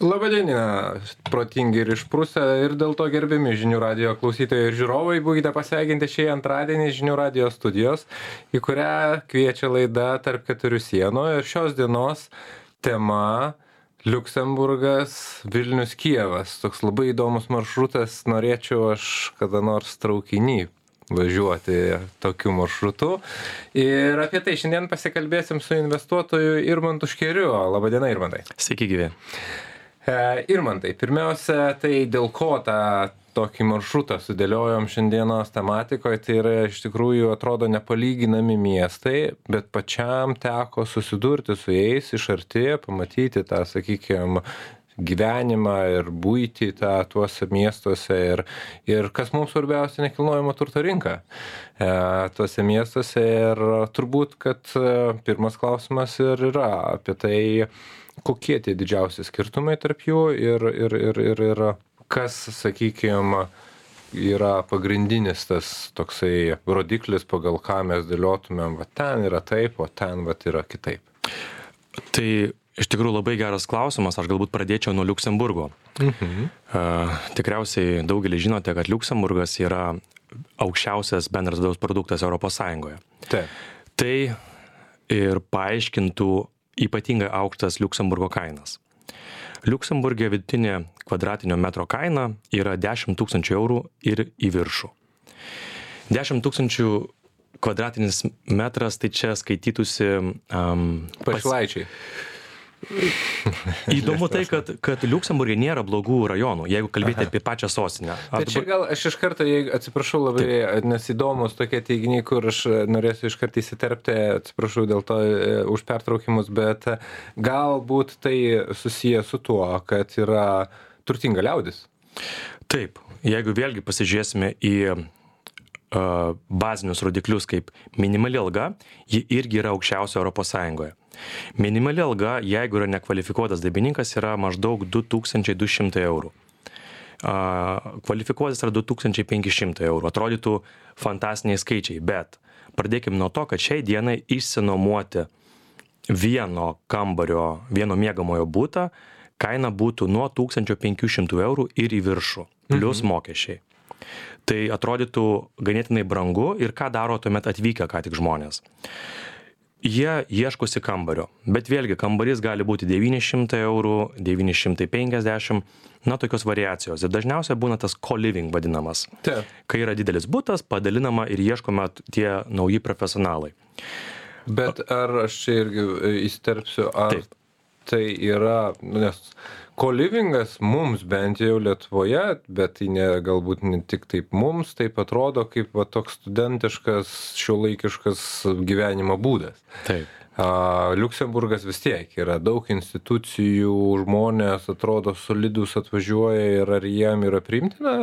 Labadiena, protingi ir išprusę ir dėl to gerbiami žinių radio klausytojai ir žiūrovai, būkite pasveikinti šį antradienį žinių radio studijos, į kurią kviečia laida tarp keturių sienų ir šios dienos tema Liuksemburgas, Vilnius, Kievas. Toks labai įdomus maršrutas, norėčiau aš kada nors traukinį važiuoti tokiu maršrutu. Ir apie tai šiandien pasikalbėsim su investuotoju Irmantu Škeriu. Labadiena, Irmantai. Sveiki, gyvi. E, Irmantai, pirmiausia, tai dėl ko tą tokį maršrutą sudėliojom šiandienos tematikoje, tai yra iš tikrųjų atrodo nepalyginami miestai, bet pačiam teko susidurti su jais iš arti, pamatyti tą, sakykime, gyvenimą ir būti tą tuose miestuose ir, ir kas mums svarbiausia, nekilnojamo turto rinka e, tuose miestuose. Ir turbūt, kad e, pirmas klausimas ir yra apie tai, kokie tie didžiausi skirtumai tarp jų ir, ir, ir, ir, ir kas, sakykime, yra pagrindinis tas toksai rodiklis, pagal ką mes dėliotumėm, va ten yra taip, o ten va yra kitaip. Tai iš tikrųjų labai geras klausimas, aš galbūt pradėčiau nuo Luksemburgo. Mhm. Uh, tikriausiai daugelis žinote, kad Luksemburgas yra aukščiausias bendras vidaus produktas ES. Taip. Tai ir paaiškintų ypatingai aukštas Luksemburgo kainas. Liuksemburgė vidutinė kvadratinio metro kaina yra 10 tūkstančių eurų ir į viršų. 10 tūkstančių kvadratinis metras, tai čia skaitytųsi... Um, Pašlaičiai. Pas Įdomu tai, kad, kad Liuksemburgė nėra blogų rajonų, jeigu kalbėti Aha. apie pačią sostinę. Tai čia gal aš iš karto, atsiprašau labai, Taip. nes įdomus tokie teiginiai, kur aš norėsiu iš karto įsiterpti, atsiprašau dėl to e, už pertraukimus, bet galbūt tai susiję su tuo, kad yra turtinga liaudis. Taip, jeigu vėlgi pasižiūrėsime į bazinius rodiklius kaip minimali alga, ji irgi yra aukščiausia Europos Sąjungoje. Minimali alga, jeigu yra nekvalifikuotas darbininkas, yra maždaug 2200 eurų. Kvalifikuotas yra 2500 eurų. Atrodytų fantastiniai skaičiai, bet pradėkime nuo to, kad šiai dienai išsinuomoti vieno kambario, vieno mėgamojo būtą kaina būtų nuo 1500 eurų ir į viršų, plus mhm. mokesčiai. Tai atrodytų ganėtinai brangu ir ką daro tuomet atvykę ką tik žmonės? Jie ieškosi kambario. Bet vėlgi kambarys gali būti devyni šimtai eurų devyni šimtai penkiasdešim na tokios variacijos. Ir dažniausiai būna tas koliving vadinamas. Taip. kai yra didelis butas padalinama ir ieškoma tie nauji profesionalai. Bet ar aš čia irgi e, įsiterpsiu ar Taip. tai yra nes kolivingas mums bent jau lietuvoje bet tai ne galbūt ne tik taip mums taip atrodo kaip va toks studentiškas šiuolaikiškas gyvenimo būdas. Taip. A liuksemburgas vis tiek yra daug institucijų žmonės atrodo solidūs atvažiuoja ir ar jiem yra priimtina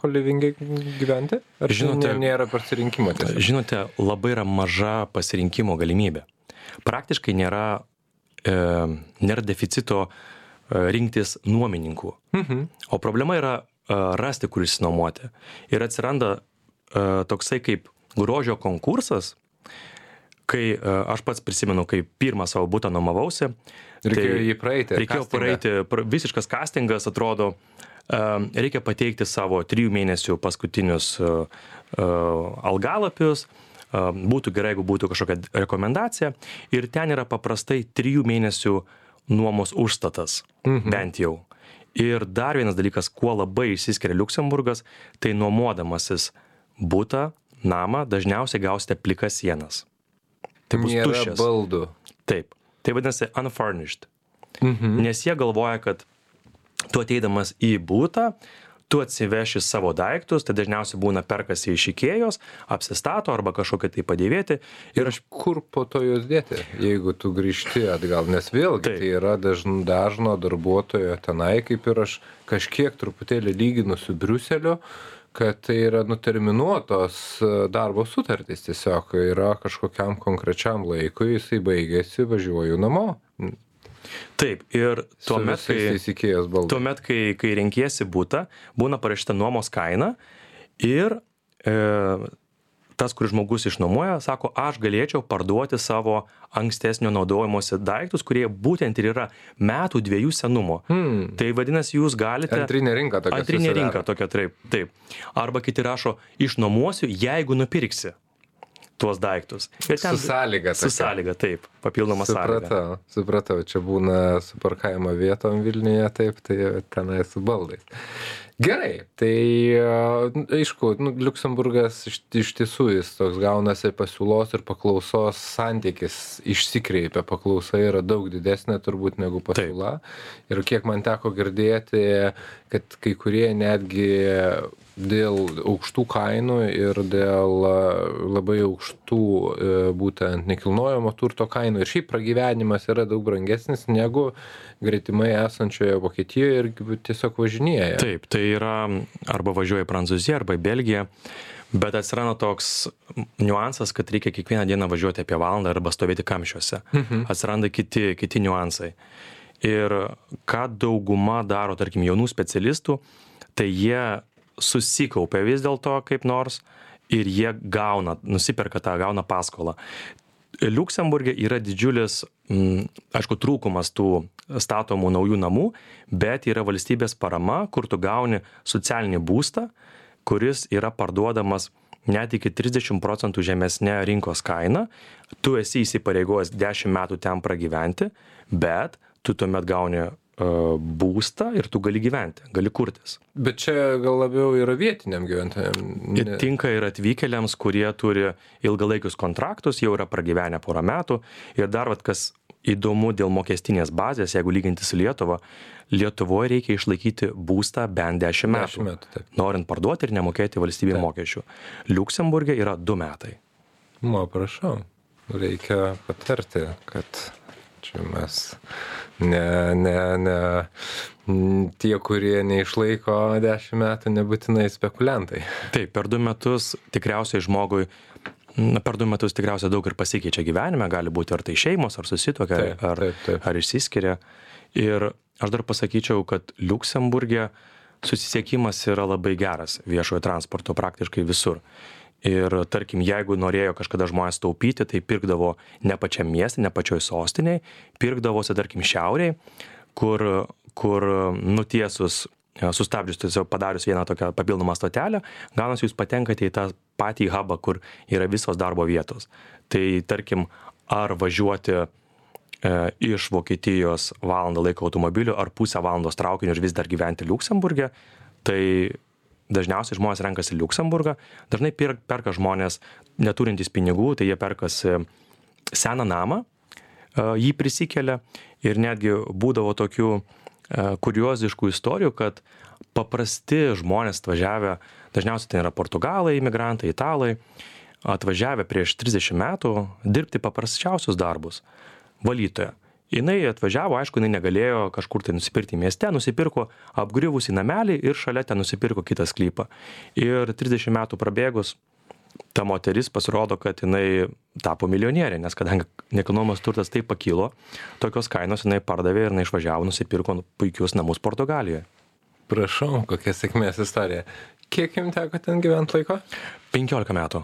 kolivinge gyventi? Ar žinote nėra pasirinkimo tiesiog? Žinote labai yra maža pasirinkimo galimybė. Praktiškai nėra e, nėra deficito rinktis nuomininkų. Mhm. O problema yra rasti, kur išsinuomoti. Ir atsiranda toksai kaip grožio konkursas, kai aš pats prisimenu, kai pirmą savo būtą nuomavausi. Reikėjo tai jį praeiti. Reikėjo praeiti, visiškas castingas atrodo, reikia pateikti savo trijų mėnesių paskutinius algalapius, būtų gerai, jeigu būtų kažkokia rekomendacija. Ir ten yra paprastai trijų mėnesių uh, nuomos užstatas, mhm. bent jau. Ir dar vienas dalykas, kuo labai išsiskiria Luksemburgas, tai nuomodamasis būtą, namą, dažniausiai gausite plikas sienas. Tai bus Nėra tuščias. baldų. Taip. Tai vadinasi unfurnished. Mhm. Nes jie galvoja, kad tu ateidamas į būtą, tu atsiveši savo daiktus, tai dažniausiai būna perkasi iš Ikėjos, apsistato arba kažkokia tai padėvėti. Ir aš kur po to juos dėti, jeigu tu grįžti atgal, nes vėlgi tai yra dažn, dažno darbuotojo tenai, kaip ir aš kažkiek truputėlį lyginu su Briuseliu kad tai yra nuterminuotos e, darbo sutartys tiesiog. Yra kažkokiam konkrečiam laikui jisai baigėsi važiuoju namo Taip, ir tuomet, kai, tuomet kai, kai renkiesi būtą, būna parašyta nuomos kaina ir e, tas kuris žmogus išnuomoja sako aš galėčiau parduoti savo ankstesnio naudojimosi daiktus kurie būtent ir yra metų dviejų senumo Hmm. tai vadinasi jūs galite Antrinė rinka tokia. antrinė susidaro. rinka tokia taip taip arba kiti rašo išnuomosiu jeigu nupirksi tuos daiktus. Ir Su sąlyga su sąlyga taip papildoma sąlyga. Supratau, supratau, čia būna su parkavimo vietom Vilniuje, taip, tai tenai su baldais. Gerai, tai e, aišku, nu, Luksemburgas iš, iš tiesų jis toks gaunasi pasiūlos ir paklausos santykis išsikreipia, paklausa yra daug didesnė turbūt negu pasiūla. Ir kiek man teko girdėti, kad kai kurie netgi dėl aukštų kainų ir dėl e, labai aukštų e, būtent nekilnojamo turto kainų ir šiaip pragyvenimas yra daug brangesnis negu gretimai esančioje Vokietijoje ir tiesiog važinėja. Taip, tai yra arba važiuoja į Prancūziją, arba į Belgiją, bet atsiranda toks niuansas, kad reikia kiekvieną dieną važiuoti apie valandą arba stovėti kamščiuose. Mhm. Atsiranda kiti, kiti niuansai. Ir ką dauguma daro, tarkim, jaunų specialistų, tai jie susikaupia vis dėlto kaip nors ir jie gauna, nusiperka tą, gauna paskolą. Liuksemburgė yra didžiulis, m, aišku, trūkumas tų statomų naujų namų, bet yra valstybės parama, kur tu gauni socialinį būstą, kuris yra parduodamas net iki 30 procentų žemesnė rinkos kaina. Tu esi įsipareigojęs 10 metų ten pragyventi, bet tu tuomet gauni būstą ir tu gali gyventi, gali kurtis. Bet čia gal labiau yra vietiniam gyventojam. Ir tinka ir atvykėliams, kurie turi ilgalaikius kontraktus, jau yra pragyvenę porą metų. Ir dar, vat, kas įdomu dėl mokestinės bazės, jeigu lyginti su Lietuva, Lietuvoje reikia išlaikyti būstą bent 10 metų, 10 metų, taip. norint parduoti ir nemokėti valstybė Taip. mokesčių. Liuksemburgė yra 2 metai. Nu, prašau. Reikia patarti, kad čia mes ne, ne, ne, tie, kurie neišlaiko 10 metų, nebūtinai spekuliantai. Taip, per 2 metus tikriausiai žmogui Na, per du metus tikriausiai daug ir pasikeičia gyvenime, gali būti ar tai šeimos, ar susitokia, Taip, ar, taip, taip. ar išsiskiria. Ir aš dar pasakyčiau, kad Luksemburgė susisiekimas yra labai geras viešojo transporto praktiškai visur. Ir tarkim, jeigu norėjo kažkada žmonės taupyti, tai pirkdavo ne pačiam miestė, ne pačioj sostiniai, pirkdavosi, tarkim, šiauriai, kur, kur nutiesus, e, sustabdžius, tiesiog padarius vieną tokią papildomą stotelę, gaunasi jūs patenkate į tą patį hubą, kur yra visos darbo vietos. Tai tarkim, ar važiuoti e, iš Vokietijos valandą laiko automobiliu ar pusę valandos traukiniu ir vis dar gyventi Luksemburgė, tai dažniausiai žmonės renkasi Luksemburgą, dažnai per, perka žmonės neturintys pinigų, tai jie perkasi seną namą, e, jį prisikelia ir netgi būdavo tokių e, kurioziškų istorijų, kad paprasti žmonės atvažiavę, dažniausiai tai yra portugalai, imigrantai, italai, atvažiavę prieš 30 metų dirbti paprasčiausius darbus - valytoja. Jinai atvažiavo, aišku, jinai negalėjo kažkur tai nusipirkti mieste, nusipirko apgriuvusį namelį ir šalia ten nusipirko kitą sklypą. Ir 30 metų prabėgus, ta moteris pasirodo, kad jinai tapo milionierė, nes kadangi nekilnojamas turtas taip pakilo, tokios kainos jinai pardavė ir jinai išvažiavo, nusipirko puikius namus Portugalijoje. Prašau, kokia sėkmės istorija. Kiek jums teko ten gyventi laiko? 15 metų.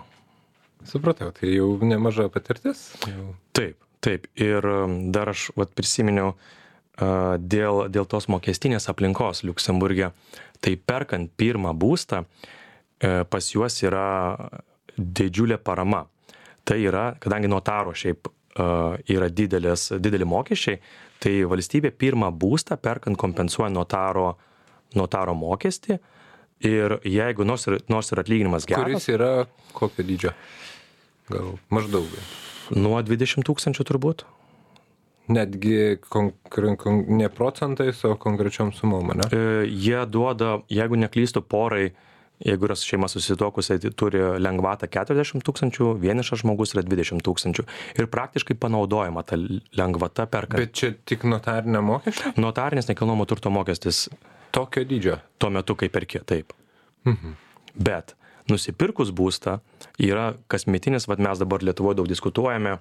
Supratau, tai jau nemaža patirtis. Jau. Taip, taip. Ir um, dar aš vat, prisiminiau uh, dėl, dėl tos mokestinės aplinkos Luksemburgė. Tai perkant pirmą būstą, uh, pas juos yra didžiulė parama. Tai yra, kadangi notaro šiaip uh, yra didelės, dideli mokesčiai, tai valstybė pirmą būstą perkant kompensuoja notaro, notaro mokestį. Ir jeigu nors ir, nors ir atlyginimas geras, Kuris yra kokio dydžio? Gal maždaug. nuo 20 tūkstančių turbūt, Netgi konkre, kon, ne procentais, o konkrečiom sumom, ne? E, Jie duoda, jeigu neklystų porai, jeigu yra šeima susituokusi, tai turi lengvatą 40 tūkstančių, vienišas žmogus yra 20 tūkstančių. Ir praktiškai panaudojama ta lengvata perkant. Bet čia tik notarinė mokesčio? Notarinis nekilnojamo turto mokestis Tokio dydžio. tuo metu, kai perki, taip. Mhm. Bet nusipirkus būstą yra kasmetinis, vad mes dabar Lietuvoje daug diskutuojame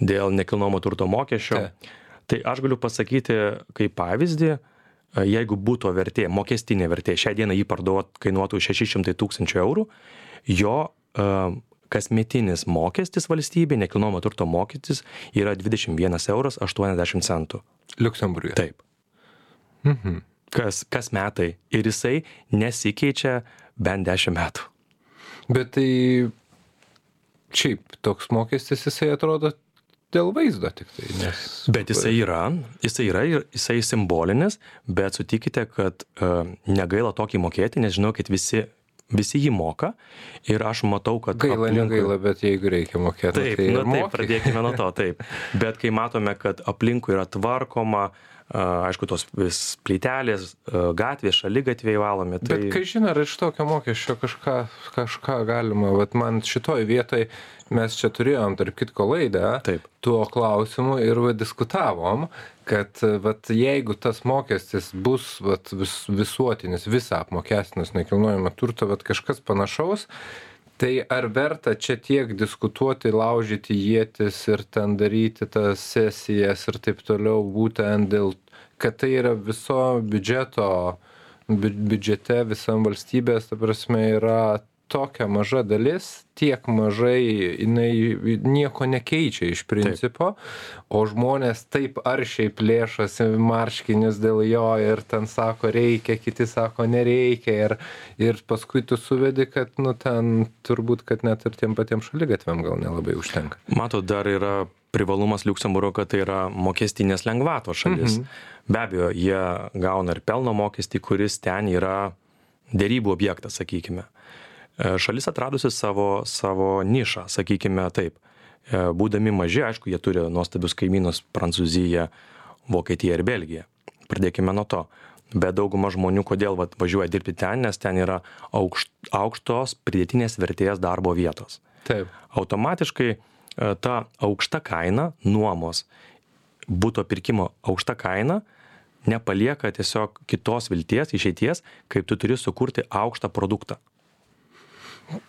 dėl nekilnojamo turto mokesčio. Taip. Tai aš galiu pasakyti kaip pavyzdį, jeigu būtų vertė, mokestinė vertė, šią dieną jį parduot kainuotų 600 tūkstančių eurų, jo e, kasmetinis mokestis valstybei, nekilnojamo turto mokestis yra 21 euras 80 centų. Liuksemburgė. Taip. Mhm. Kas, kas metai. Ir jisai nesikeičia bent 10 metų. Bet tai šiaip toks mokestis jisai atrodo dėl vaizdo tik tai. Nes... Bet jisai yra, jisai yra ir jisai simbolinis, bet sutikite, kad uh, negaila tokį mokėti, nes žinau, kad visi visi jį moka ir aš matau, kad... Gaila, aplinkui... negaila, bet jeigu reikia mokėti. Taip, tai, nu, taip, pradėkime nuo to, taip. Bet kai matome, kad aplinkui yra tvarkoma, uh, aišku, tos vis plytelės, gatvės, šalygatviai valomi. Tai... Bet kai žinai, ar iš tokio mokesčio kažką, kažką galima, vat man šitoj vietoj mes čia turėjom, tarp kitko, laidą Taip. tuo klausimu ir va, diskutavom, kad vat, jeigu tas mokestis bus vat, vis, visuotinis, visą apmokestinas nekilnojama turto, vat, kažkas panašaus, tai ar verta čia tiek diskutuoti laužyti ietis ir ten daryti tas sesijas ir taip toliau būtent dėl kad tai yra viso biudžeto bi biudžete visam valstybės ta prasme yra tokia maža dalis tiek mažai jinai nieko nekeičia iš principo o žmonės taip aršiai plėšosi marškinius dėl jo ir ten sako reikia kiti sako nereikia ir ir paskui tu suvedi kad nu ten turbūt kad net ir tiem patiem šaligatviam gal nelabai užtenka. Matot dar yra privalumas liuksemburgo kad tai yra mokestinės lengvatos šalis. Mhm. be abejo jie gauna ir pelno mokestį kuris ten yra derybų objektas sakykime. E, šalis atradusi savo, savo nišą, sakykime taip. E, būdami maži, aišku, jie turi nuostabius kaimynus Prancūziją, Vokietiją ir Belgiją. Pradėkime nuo to. Bet dauguma žmonių, kodėl vat, važiuoja dirbti ten, nes ten yra aukšt, aukštos pridėtinės vertės darbo vietos. Taip. Automatiškai e, ta aukšta kaina nuomos, būto pirkimo aukšta kaina nepalieka tiesiog kitos vilties, išeities, kaip tu turi sukurti aukštą produktą.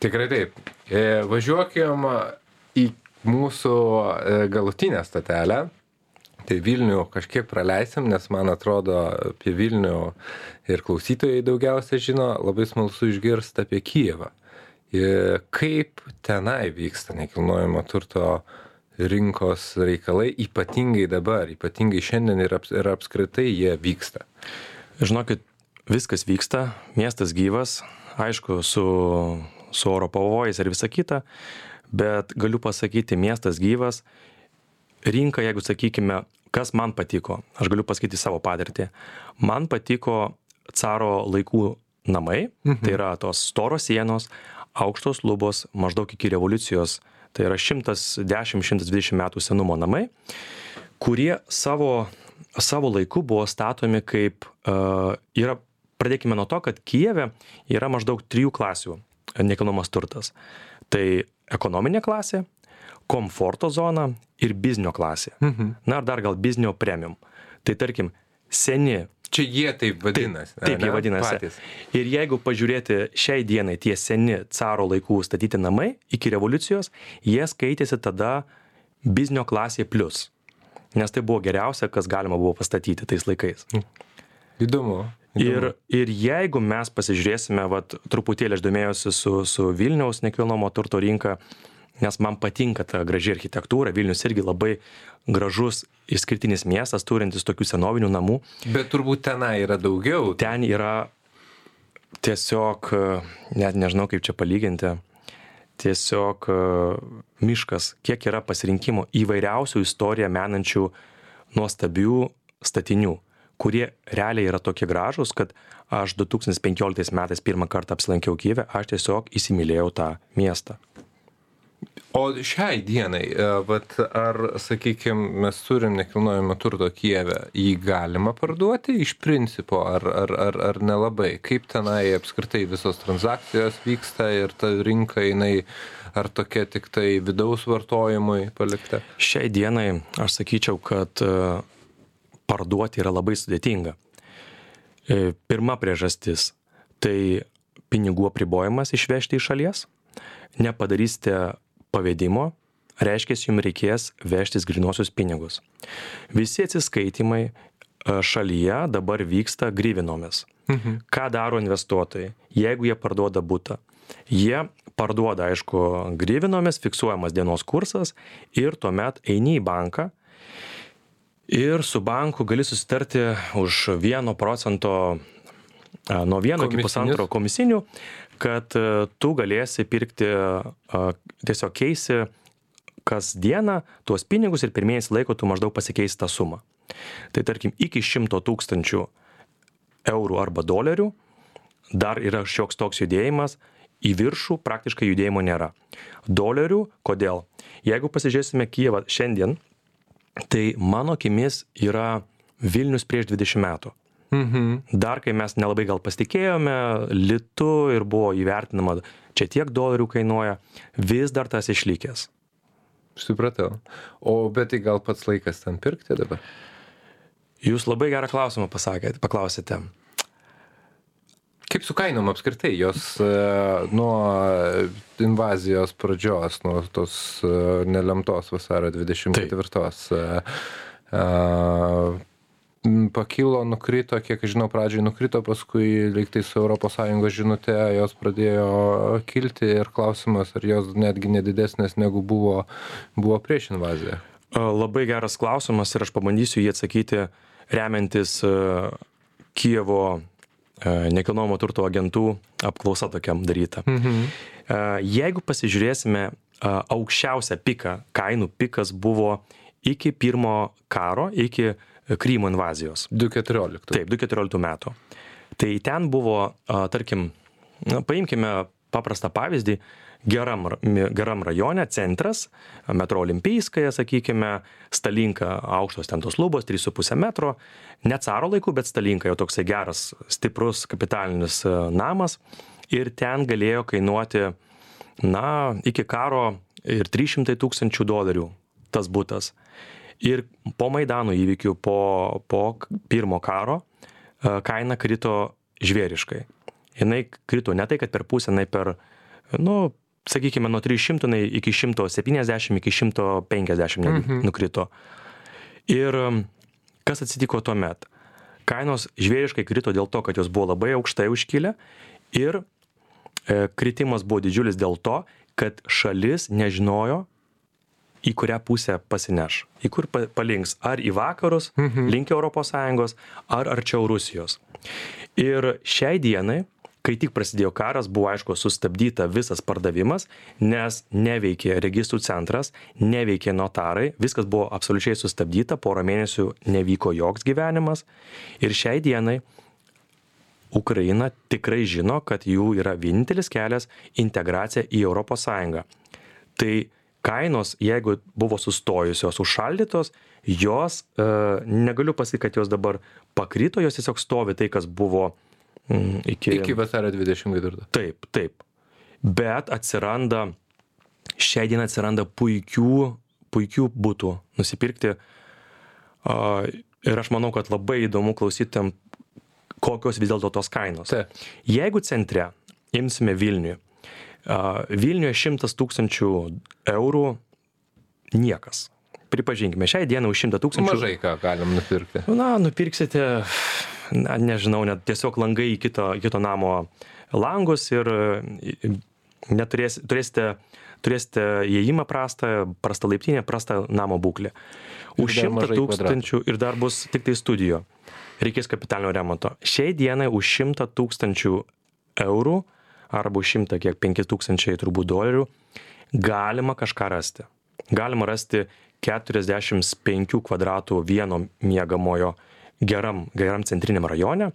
Tikrai taip. E, važiuokim į mūsų e, galutinę stotelę. Tai Vilnių kažkiek praleisim, nes man atrodo apie Vilnių ir klausytojai daugiausia žino, labai smalsu išgirsti apie Kijevą. Ir kaip tenai vyksta nekilnojamo turto rinkos reikalai, ypatingai dabar, ypatingai šiandien ir, aps, ir apskritai jie vyksta. Žinokit, viskas vyksta, miestas gyvas, aišku, su su oro pavojais ir visa kita, bet galiu pasakyti, miestas gyvas, rinka, jeigu sakykime, kas man patiko, aš galiu pasakyti savo patirtį. Man patiko caro laikų namai, mhm. tai yra tos storos sienos, aukštos lubos, maždaug iki revoliucijos, tai yra 110-120 metų senumo namai, kurie savo, savo laiku buvo statomi kaip, uh, yra, pradėkime nuo to, kad Kijeve yra maždaug trijų klasių nekilnojamas turtas. Tai ekonominė klasė, komforto zona ir biznio klasė. Mhm. Na ir dar gal biznio premium. Tai tarkim, seni. Čia jie taip vadinasi. Taip, taip jie vadinasi. Patys. Ir jeigu pažiūrėti šiai dienai tie seni caro laikų statyti namai iki revoliucijos, jie skaitėsi tada biznio klasė plus. Nes tai buvo geriausia, kas galima buvo pastatyti tais laikais. Įdomu. Ir, ir jeigu mes pasižiūrėsime, vat, truputėlį aš domėjausi su, su Vilniaus nekilnojamo turto rinka, nes man patinka ta graži architektūra, Vilnius irgi labai gražus, išskirtinis miestas, turintis tokių senovinių namų. Bet turbūt tenai yra daugiau. Ten yra tiesiog, net nežinau kaip čia palyginti, tiesiog miškas, kiek yra pasirinkimo įvairiausių istoriją menančių nuostabių statinių kurie realiai yra tokie gražūs, kad aš 2015 metais pirmą kartą apsilankiau Kyivę, aš tiesiog įsimylėjau tą miestą. O šiai dienai, e, vat, ar, sakykime, mes turim nekilnojamo turto Kijeve, jį galima parduoti iš principo, ar, ar, ar, ar nelabai? Kaip tenai apskritai visos transakcijos vyksta ir ta rinka, jinai, ar tokia tik tai vidaus vartojimui palikta? Šiai dienai aš sakyčiau, kad parduoti yra labai sudėtinga. E, pirma priežastis - tai pinigų apribojimas išvežti iš šalies. Nepadarysite pavedimo, reiškia, jums reikės vežtis grinuosius pinigus. Visi atsiskaitimai e, šalyje dabar vyksta grįvinomis. Mhm. Ką daro investuotojai? Jeigu jie parduoda būtą, jie parduoda, aišku, grivinomis, fiksuojamas dienos kursas ir tuomet eini į banką ir su banku gali susitarti už vieno procento, nuo vieno iki pusantro komisinių, kad a, tu galėsi pirkti, tiesiog keisi kasdieną tuos pinigus ir mėnesį laiko tu maždaug pasikeisi tą sumą. Tai tarkim, iki 100 tūkstančių eurų arba dolerių dar yra šioks toks judėjimas, į viršų praktiškai judėjimo nėra. Dolerių, kodėl? Jeigu pasižiūrėsime Kijevą šiandien, tai mano akimis yra Vilnius prieš 20 metų. Mhm. Dar kai mes nelabai gal pasitikėjome litu ir buvo įvertinama, čia tiek dolerių kainuoja, vis dar tas išlikęs. Supratau. O bet tai gal pats laikas ten pirkti dabar? Jūs labai gerą klausimą pasakėte, paklausėte. Kaip su kainom apskritai? Jos e, nuo invazijos pradžios, nuo tos e, nelemtos vasario 24. e, pakilo, nukrito, kiek žinau, pradžiai nukrito, paskui liktai su ES žinute jos pradėjo kilti ir klausimas, ar jos netgi nedidesnės negu buvo, buvo prieš invaziją. Labai geras klausimas ir aš pabandysiu jį atsakyti remiantis a, nekilnojamo turto agentų apklausa tokiam daryta. Mhm. A, Jeigu pasižiūrėsime a, aukščiausią piką, kainų pikas buvo iki pirmo karo, iki Krymo invazijos. 2.14. Taip, 2014 metų. Tai ten buvo, tarkim, na, paimkime paprastą pavyzdį, geram, geram rajone, centras, metro olimpijskaja, sakykime, stalinka aukštos ten tos lubos, 3,5 metro, ne caro laikų, bet stalinka jau toksai geras, stiprus kapitalinis a, namas ir ten galėjo kainuoti, na, iki karo ir 300 tūkstančių dolerių tas būtas. Ir po Maidano įvykių, po, po pirmo karo, e, kaina krito žvėriškai. Jis krito ne tai, kad per pusę, jinai per, nu, sakykime, nuo 300 jinai iki 170, iki 150 netgi Mhm. nukrito. Ir um, kas atsitiko tuomet? Kainos žvėriškai krito dėl to, kad jos buvo labai aukštai užkilę ir e, kritimas buvo didžiulis dėl to, kad šalis nežinojo, į kurią pusę pasineš, į kur pa- palinks, ar į vakarus, Mhm. link ES, ar arčiau Rusijos. Ir šiai dienai, kai tik prasidėjo karas, buvo aišku sustabdyta visas pardavimas, nes neveikė registrų centras, neveikė notarai, viskas buvo absoliučiai sustabdyta, porą mėnesių nevyko joks gyvenimas. Ir šiai dienai Ukraina tikrai žino, kad jų yra vienintelis kelias - integracija į ES. Tai kainos, jeigu buvo sustojusios, užšaldytos, jos, e, negaliu pasakyti, kad jos dabar pakrito, jos tiesiog stovi tai, kas buvo mm, iki... Iki vasario 24. Taip, taip. Bet atsiranda, šiai dienai atsiranda puikių, puikių būtų nusipirkti. A, Ir aš manau, kad labai įdomu klausytėm, kokios vis dėlto tos kainos. Taip. Jeigu centre imsime Vilnių, a, Vilniuje 100 tūkstančių eurų niekas. Pripažinkime, šiai dienai už 100 tūkstančių. Mažai ką galim nupirkti. Na, nupirksite, na, nežinau, net tiesiog langai į kito, kito namo langus ir e, neturės, turėsite, turėsite įėjimą prastą, prastą laiptinę, prastą namo būklę. Už Ir dar 100 mažai tūkstančių ir dar bus tik tai studijo. Reikės kapitalinio remonto. Šiai dienai už 100 tūkstančių eurų arba už 100, kiek 5 tūkstančiai turbūt dolerių, galima kažką rasti. Galima rasti 45 kvadratų vieno miegamojo geram, geram centriniam rajone,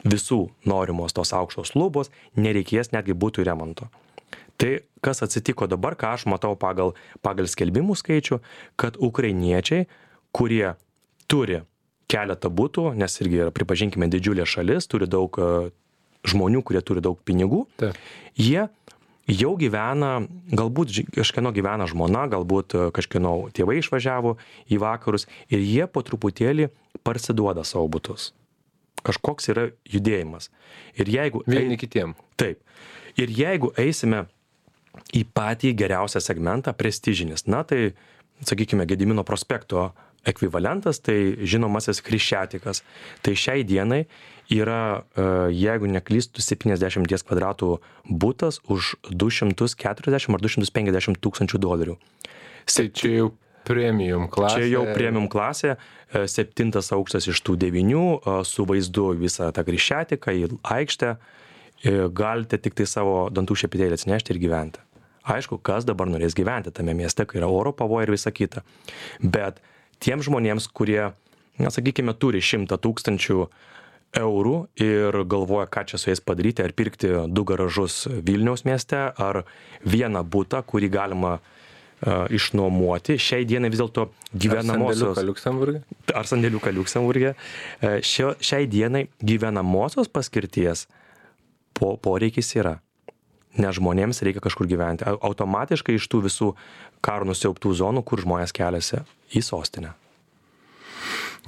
visų norimos tos aukštos lubos, nereikės netgi būtų remonto. Tai kas atsitiko dabar, ką aš matau pagal, pagal skelbimų skaičių, kad ukrainiečiai, kurie turi keletą būtų, nes irgi yra, pripažinkime, didžiulė šalis, turi daug žmonių, kurie turi daug pinigų, Taip. jie jau gyvena, galbūt kažkieno gyvena žmona, galbūt e, kažkieno tėvai išvažiavo į vakarus ir jie po truputėlį parsiduoda savo būtus. Kažkoks yra judėjimas. Ir jeigu... Vieni kitiem. Taip. Ir jeigu eisime į patį geriausią segmentą, prestižinis, na tai, sakykime, Gedimino prospekto ekvivalentas tai žinomasis chriščiatikas. Tai šiai dienai yra, e, jeigu neklystu, 70 kvadratų būtas už 240 ar 250 tūkstančių dolerių. Tai čia jau premium klasė. Čia jau premium klasė, e, septintas aukštas iš tų devinių, e, su vaizdu visą tą grįšetiką į aikštę, galite tik tai savo dantų šepitėlį atsinešti ir gyventi. Aišku, kas dabar norės gyventi tame mieste, kai yra oro pavojai ir visa kita. Bet tiem žmonėms, kurie, na, sakykime, turi šimtą tūkstančių eurų ir galvoja, ką čia su jais padaryti, ar pirkti du garažus Vilniaus mieste, ar vieną būtą, kurį galima uh, išnuomoti. Šiai dienai vis dėlto gyvenamosios. Ar sandėliuką Liuksemburgė? Ar sandėliuką Liuksemburgė. Uh, šio, šiai dienai gyvenamosios paskirties po, poreikis yra. Nes žmonėms reikia kažkur gyventi. Automatiškai iš tų visų karo nusiauptų zonų, kur žmonės keliasi į sostinę.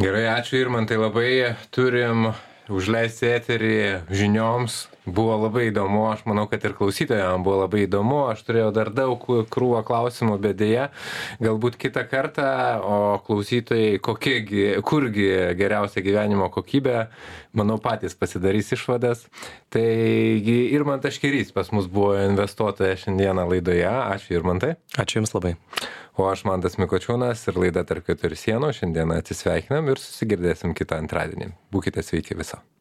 Gerai, ačiū ir man tai labai turim užleisti eterį žinioms. Buvo labai įdomu, aš manau, kad ir klausytojams buvo labai įdomu. Aš turėjau dar daug krūvą klausimų, bet dėja, galbūt kitą kartą, o klausytojai, kokiegi, kurgi geriausia gyvenimo kokybė, manau, patys pasidarys išvadas. Taigi ir man taškerys pas mus buvo investuotoja šiandieną laidoje. Ačiū ir man tai. Ačiū Jums labai. O aš Mantas Mikočiūnas ir laida tarp keturių sienų. Šiandieną atsisveikinam ir susigirdėsim kitą antradienį. Būkite sveiki viso.